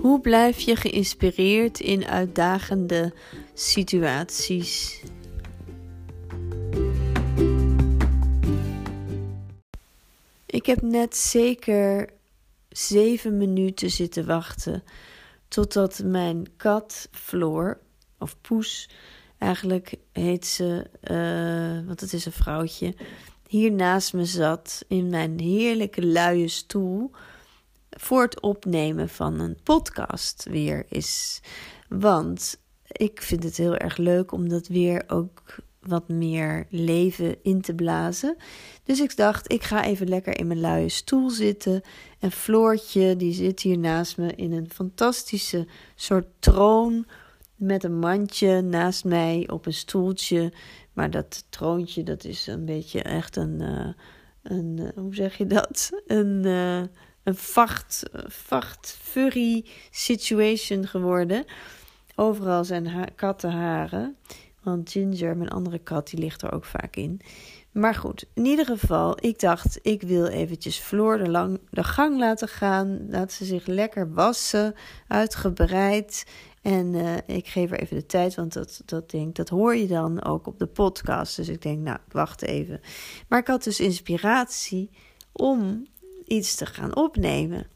Hoe blijf je geïnspireerd in uitdagende situaties? Ik heb net zeker zeven minuten zitten wachten totdat mijn kat Floor, of Poes, eigenlijk heet ze, uh, want het is een vrouwtje, hier naast me zat in mijn heerlijke luie stoel voor het opnemen van een podcast weer is. Want ik vind het heel erg leuk om dat weer ook wat meer leven in te blazen. Dus ik dacht, ik ga even lekker in mijn luie stoel zitten. En Floortje, die zit hier naast me in een fantastische soort troon. Met een mandje naast mij op een stoeltje. Maar dat troontje, dat is een beetje echt een. Uh, een uh, hoe zeg je dat? Een. Uh, een vacht, vacht furry situation geworden. Overal zijn ha kattenharen. Want Ginger, mijn andere kat, die ligt er ook vaak in. Maar goed, in ieder geval, ik dacht, ik wil eventjes Floor de, lang, de gang laten gaan. Laat ze zich lekker wassen, uitgebreid. En uh, ik geef er even de tijd, want dat, dat, denk, dat hoor je dan ook op de podcast. Dus ik denk, nou, wacht even. Maar ik had dus inspiratie om iets te gaan opnemen.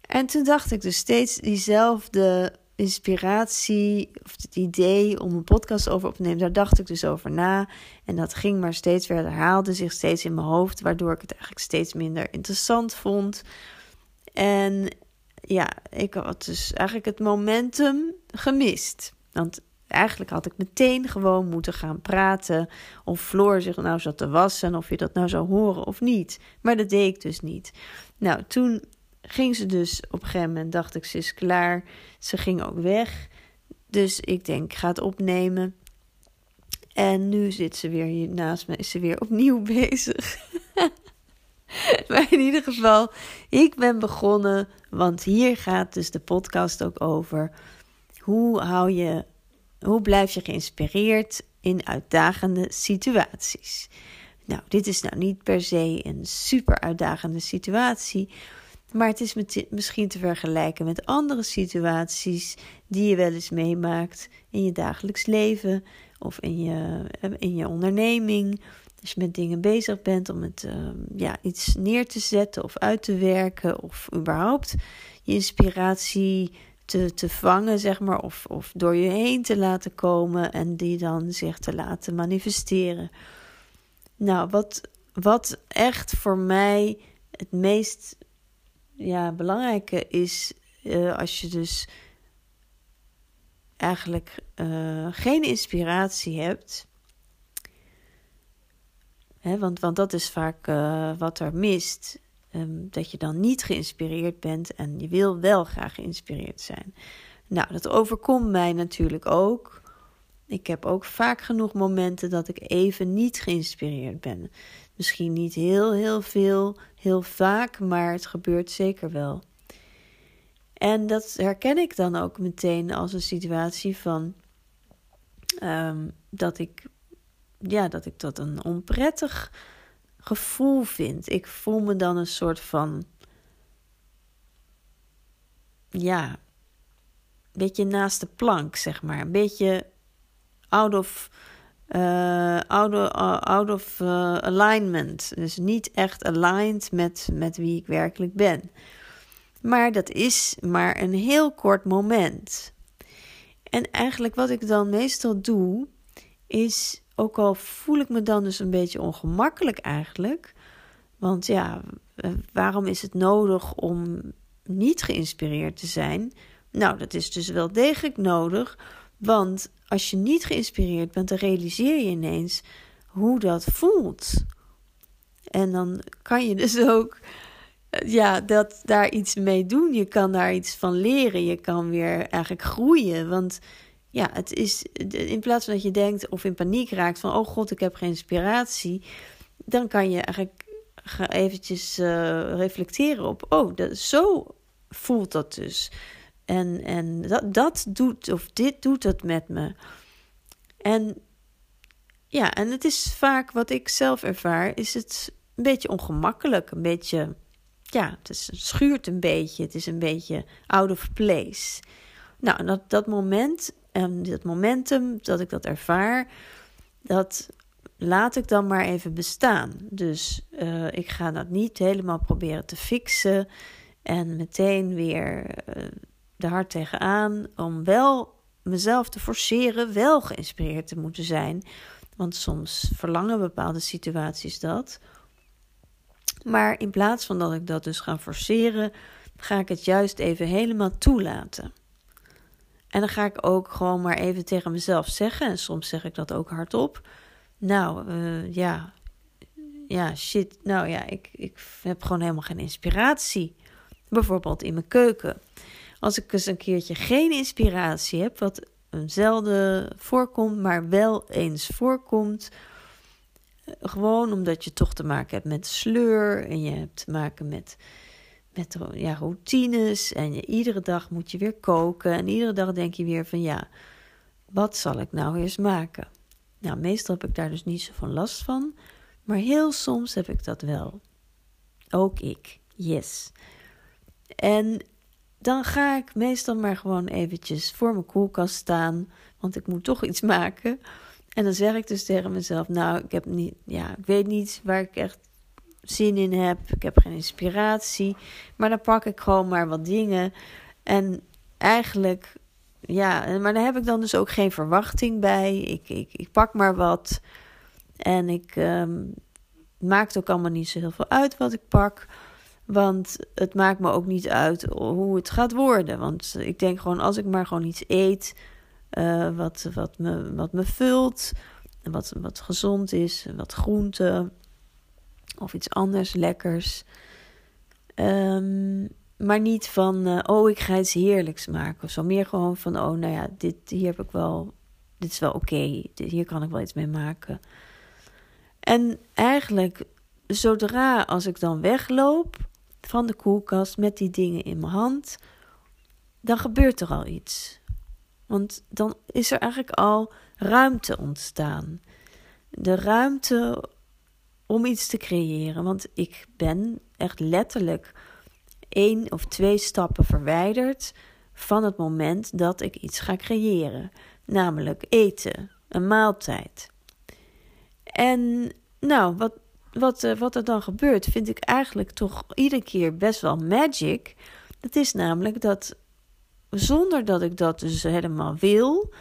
En toen dacht ik dus steeds diezelfde inspiratie of het idee om een podcast over op te nemen, daar dacht ik dus over na. En dat ging maar steeds weer, herhaalde zich steeds in mijn hoofd, waardoor ik het eigenlijk steeds minder interessant vond. En ja, ik had dus eigenlijk het momentum gemist. Want eigenlijk had ik meteen gewoon moeten gaan praten. Of Floor zich nou zat te wassen. Of je dat nou zou horen of niet. Maar dat deed ik dus niet. Nou, toen ging ze dus op een gegeven moment. Dacht ik, ze is klaar. Ze ging ook weg. Dus ik denk, ik ga het opnemen. En nu zit ze weer hier naast me. Is ze weer opnieuw bezig. maar in ieder geval, ik ben begonnen. Want hier gaat dus de podcast ook over. Hoe hou je hoe blijf je geïnspireerd in uitdagende situaties? Nou, dit is nou niet per se een super uitdagende situatie, maar het is misschien te vergelijken met andere situaties die je wel eens meemaakt in je dagelijks leven of in je, in je onderneming. Als je met dingen bezig bent om het, uh, ja, iets neer te zetten of uit te werken of überhaupt je inspiratie te, te vangen, zeg maar, of, of door je heen te laten komen en die dan zich te laten manifesteren. Nou, wat, wat echt voor mij het meest ja, belangrijke is, uh, als je dus eigenlijk uh, geen inspiratie hebt. Hè, want, want dat is vaak uh, wat er mist. Um, dat je dan niet geïnspireerd bent en je wil wel graag geïnspireerd zijn. Nou, dat overkomt mij natuurlijk ook. Ik heb ook vaak genoeg momenten dat ik even niet geïnspireerd ben. Misschien niet heel, heel veel, heel vaak, maar het gebeurt zeker wel. En dat herken ik dan ook meteen als een situatie van um, dat ik, ja, dat ik dat een onprettig gevoel vind. Ik voel me dan een soort van. Ja, een beetje naast de plank, zeg maar. Een beetje out of. Uh, out of, of uh, alignment. Dus niet echt aligned met, met wie ik werkelijk ben. Maar dat is maar een heel kort moment. En eigenlijk wat ik dan meestal doe, is ook al voel ik me dan dus een beetje ongemakkelijk eigenlijk. Want ja, eh, waarom is het nodig om niet geïnspireerd te zijn? Nou, dat is dus wel degelijk nodig. Want als je niet geïnspireerd bent, dan realiseer je ineens hoe dat voelt. En dan kan je dus ook eh, ja, dat, daar iets mee doen. Je kan daar iets van leren. Je kan weer eigenlijk groeien. Want ja, het is in plaats van dat je denkt of in paniek raakt van oh god, ik heb geen inspiratie, dan kan je eigenlijk eventjes uh, reflecteren op oh, dat, zo voelt dat dus. En, en dat, dat doet, of dit doet dat met me. En ja, en het is vaak wat ik zelf ervaar, is het een beetje ongemakkelijk, een beetje ja, het, is, schuurt een beetje. Het is een beetje out of place. Nou, dat, dat moment en dat momentum dat ik dat ervaar, dat laat ik dan maar even bestaan. Dus uh, ik ga dat niet helemaal proberen te fixen en meteen weer uh, de hart tegenaan om wel mezelf te forceren wel geïnspireerd te moeten zijn. Want soms verlangen bepaalde situaties dat. Maar in plaats van dat ik dat dus ga forceren, ga ik het juist even helemaal toelaten. En dan ga ik ook gewoon maar even tegen mezelf zeggen, en soms zeg ik dat ook hardop. Nou, uh, ja, ja, shit. Nou ja, ik, ik heb gewoon helemaal geen inspiratie. Bijvoorbeeld in mijn keuken. Als ik eens een keertje geen inspiratie heb, wat zelden voorkomt, maar wel eens voorkomt. Gewoon omdat je toch te maken hebt met sleur en je hebt te maken met, met ja, routines. En je, iedere dag moet je weer koken. En iedere dag denk je weer van ja, wat zal ik nou eens maken? Nou, meestal heb ik daar dus niet zo van last van. Maar heel soms heb ik dat wel. Ook ik. Yes. En dan ga ik meestal maar gewoon eventjes voor mijn koelkast staan, want ik moet toch iets maken. En dan zeg ik dus tegen mezelf: Nou, ik heb niet, ja, ik weet niet waar ik echt zin in heb. Ik heb geen inspiratie. Maar dan pak ik gewoon maar wat dingen. En eigenlijk, ja, maar daar heb ik dan dus ook geen verwachting bij. Ik, ik, ik pak maar wat. En ik um, maakt ook allemaal niet zo heel veel uit wat ik pak. Want het maakt me ook niet uit hoe het gaat worden. Want ik denk gewoon, als ik maar gewoon iets eet uh, wat, wat, me, wat me vult, wat, wat gezond is, wat groente of iets anders lekkers. Um, maar niet van, uh, oh, ik ga iets heerlijks maken of zo. Meer gewoon van, oh, nou ja, dit hier heb ik wel, dit is wel oké. Hier kan ik wel iets mee maken. En eigenlijk, zodra als ik dan wegloop van de koelkast met die dingen in mijn hand, dan gebeurt er al iets. Want dan is er eigenlijk al ruimte ontstaan. De ruimte om iets te creëren. Want ik ben echt letterlijk één of twee stappen verwijderd van het moment dat ik iets ga creëren. Namelijk eten, een maaltijd. En nou, wat, wat, uh, wat er dan gebeurt, vind ik eigenlijk toch iedere keer best wel magic. Dat is namelijk dat zonder dat ik dat dus helemaal wil,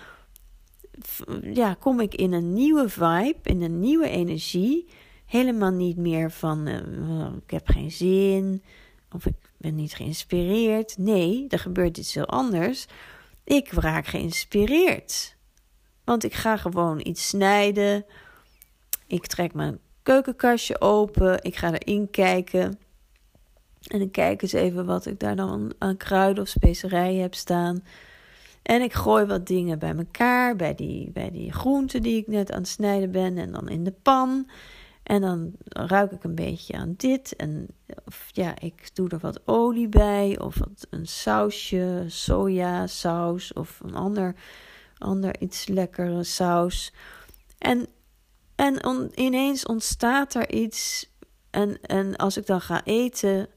ja, kom ik in een nieuwe vibe, in een nieuwe energie. Helemaal niet meer van uh, ik heb geen zin of ik ben niet geïnspireerd. Nee, er gebeurt iets heel anders. Ik raak geïnspireerd. Want ik ga gewoon iets snijden. Ik trek mijn keukenkastje open. Ik ga erin kijken. En ik kijk eens even wat ik daar dan aan kruiden of specerijen heb staan. En ik gooi wat dingen bij elkaar, bij die, bij die groenten die ik net aan het snijden ben. En dan in de pan. En dan ruik ik een beetje aan dit. En of, ja, ik doe er wat olie bij. Of wat, een sausje, sojasaus. Of een ander, ander iets lekkere saus. En en on, ineens ontstaat er iets. En, en als ik dan ga eten,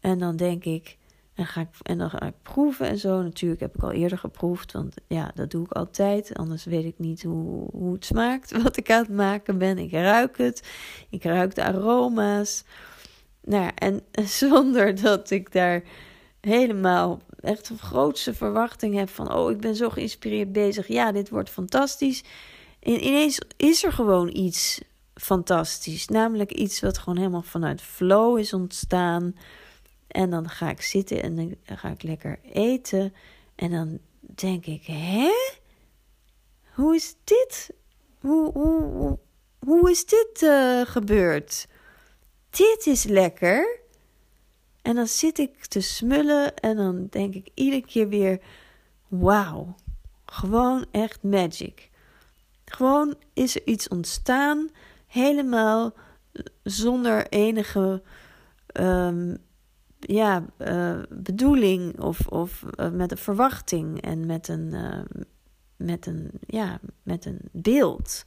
en dan denk ik, en, ga ik, en dan ga ik proeven en zo. Natuurlijk heb ik al eerder geproefd, want ja, dat doe ik altijd. Anders weet ik niet hoe, hoe het smaakt, wat ik aan het maken ben. Ik ruik het, ik ruik de aroma's. Nou ja, en zonder dat ik daar helemaal echt een grootste verwachting heb van... oh, ik ben zo geïnspireerd bezig. Ja, dit wordt fantastisch en ineens is er gewoon iets fantastisch. Namelijk iets wat gewoon helemaal vanuit flow is ontstaan. En dan ga ik zitten en dan ga ik lekker eten. En dan denk ik, hè? Hoe is dit? Hoe, hoe, hoe, is dit uh, gebeurd? Dit is lekker. En dan zit ik te smullen en dan denk ik iedere keer weer: wauw, gewoon echt magic. Gewoon is er iets ontstaan, helemaal zonder enige um, ja, uh, bedoeling of, of uh, met een verwachting en met een, uh, met, een, ja, met een beeld.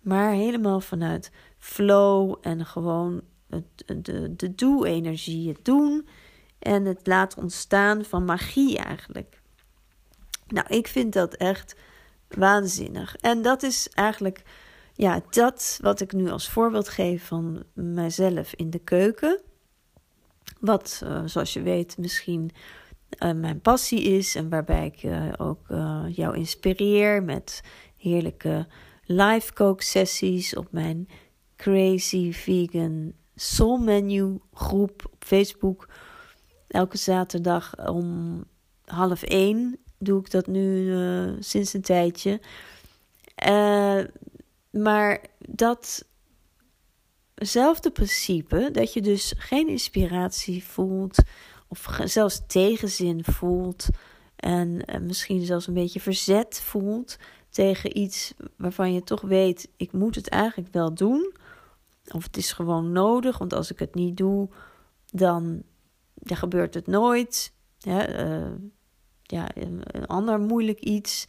Maar helemaal vanuit flow en gewoon het, de, de doe-energie, het doen en het laten ontstaan van magie eigenlijk. Nou, ik vind dat echt waanzinnig. En dat is eigenlijk ja, dat wat ik nu als voorbeeld geef van mijzelf in de keuken. Wat, uh, zoals je weet, misschien uh, mijn passie is en waarbij ik uh, ook jou inspireer met heerlijke live kooksessies op mijn Crazy Vegan Soul Menu groep op Facebook. Elke zaterdag om half één doe ik dat nu sinds een tijdje. Maar datzelfde principe, dat je dus geen inspiratie voelt, of zelfs tegenzin voelt, en uh, misschien zelfs een beetje verzet voelt tegen iets waarvan je toch weet: ik moet het eigenlijk wel doen. Of het is gewoon nodig, want als ik het niet doe, dan, dan gebeurt het nooit. Ja, uh, ja, een ander moeilijk iets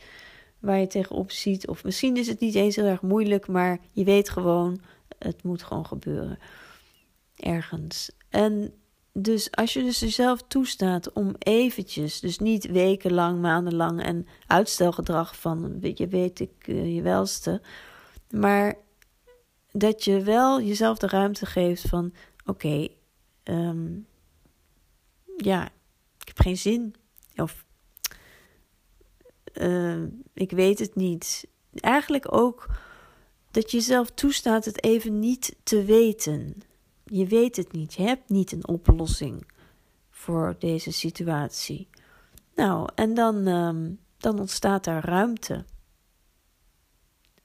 waar je tegenop ziet. Of misschien is het niet eens heel erg moeilijk, maar je weet gewoon, het moet gewoon gebeuren. Ergens. En dus als je dus jezelf toestaat om eventjes, dus niet wekenlang, maandenlang en uitstelgedrag van, je weet ik uh, je welste, maar dat je wel jezelf de ruimte geeft van, oké, um, ja, ik heb geen zin. Of uh, ik weet het niet. Eigenlijk ook dat je jezelf toestaat het even niet te weten. Je weet het niet. Je hebt niet een oplossing voor deze situatie. Nou, en dan, um, dan ontstaat er ruimte.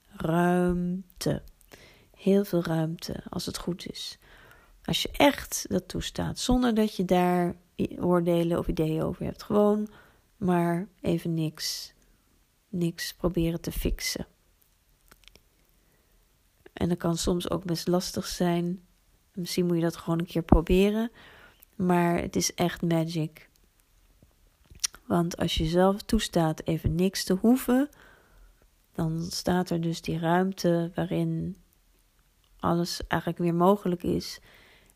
Ruimte. Heel veel ruimte, als het goed is. Als je echt dat toestaat, zonder dat je daar oordelen of ideeën over hebt. Gewoon maar even niks niks proberen te fixen. En dat kan soms ook best lastig zijn. Misschien moet je dat gewoon een keer proberen. Maar het is echt magic. Want als je zelf toestaat even niks te hoeven, dan staat er dus die ruimte waarin alles eigenlijk weer mogelijk is.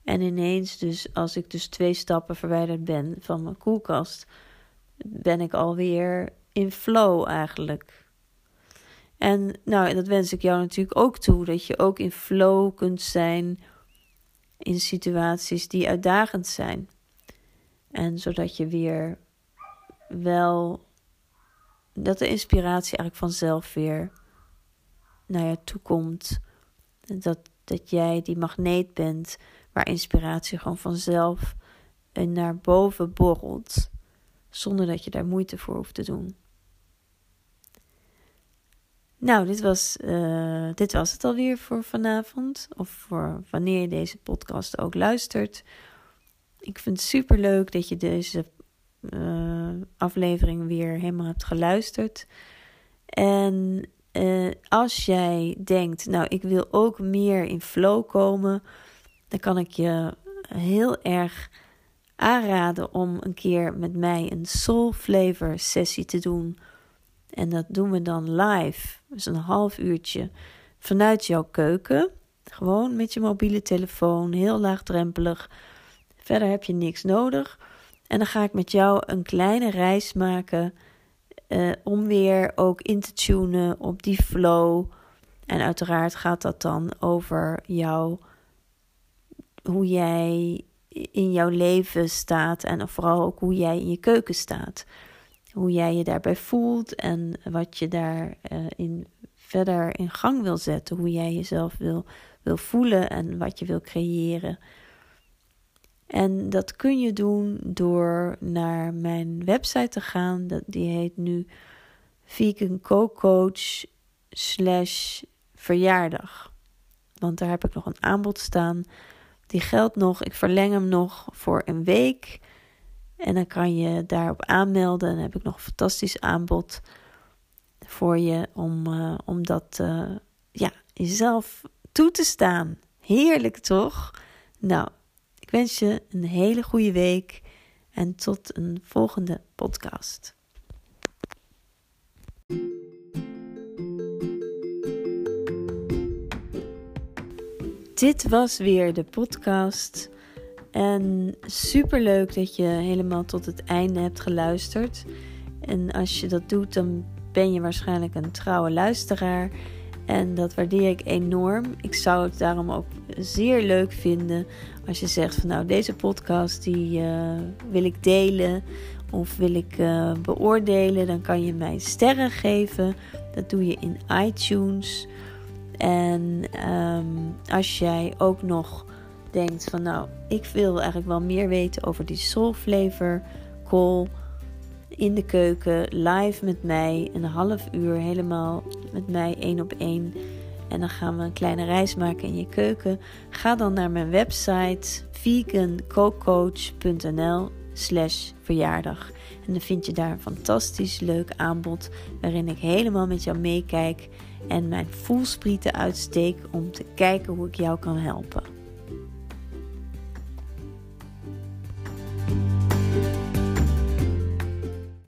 En ineens, dus als ik dus twee stappen verwijderd ben van mijn koelkast, ben ik alweer in flow eigenlijk. En nou, dat wens ik jou natuurlijk ook toe. Dat je ook in flow kunt zijn in situaties die uitdagend zijn. En zodat je weer wel. Dat de inspiratie eigenlijk vanzelf weer naar je toe komt. Dat, dat jij die magneet bent waar inspiratie gewoon vanzelf naar boven borrelt. Zonder dat je daar moeite voor hoeft te doen. Nou, dit was, uh, dit was het alweer voor vanavond. Of voor wanneer je deze podcast ook luistert. Ik vind het super leuk dat je deze uh, aflevering weer helemaal hebt geluisterd. En uh, als jij denkt, nou, ik wil ook meer in flow komen, dan kan ik je heel erg aanraden om een keer met mij een soul flavor sessie te doen en dat doen we dan live, dus een half uurtje vanuit jouw keuken. Gewoon met je mobiele telefoon, heel laagdrempelig. Verder heb je niks nodig. En dan ga ik met jou een kleine reis maken uh, om weer ook in te tunen op die flow. En uiteraard gaat dat dan over jou, hoe jij in jouw leven staat en vooral ook hoe jij in je keuken staat hoe jij je daarbij voelt en wat je daarin uh, in verder in gang wil zetten. Hoe jij jezelf wil, wil voelen en wat je wil creëren. En dat kun je doen door naar mijn website te gaan. Dat, die heet nu Vegan Co-Coach slash verjaardag. Want daar heb ik nog een aanbod staan. Die geldt nog. Ik verleng hem nog voor een week. En dan kan je daarop aanmelden. Dan heb ik nog een fantastisch aanbod voor je om, uh, om dat uh, ja, jezelf toe te staan. Heerlijk toch? Nou, ik wens je een hele goede week en tot een volgende podcast. dit was weer de podcast. En super leuk dat je helemaal tot het einde hebt geluisterd. En als je dat doet, dan ben je waarschijnlijk een trouwe luisteraar. En dat waardeer ik enorm. Ik zou het daarom ook zeer leuk vinden als je zegt van nou deze podcast die uh, wil ik delen of wil ik uh, beoordelen. Dan kan je mij sterren geven. Dat doe je in iTunes. En um, als jij ook nog denkt van nou ik wil eigenlijk wel meer weten over die soul flavor call in de keuken, live met mij, een half uur helemaal met mij één op één. En dan gaan we een kleine reis maken in je keuken. Ga dan naar mijn website vegancocoach.nl slash verjaardag. En dan vind je daar een fantastisch leuk aanbod waarin ik helemaal met jou meekijk en mijn voelsprieten uitsteek om te kijken hoe ik jou kan helpen.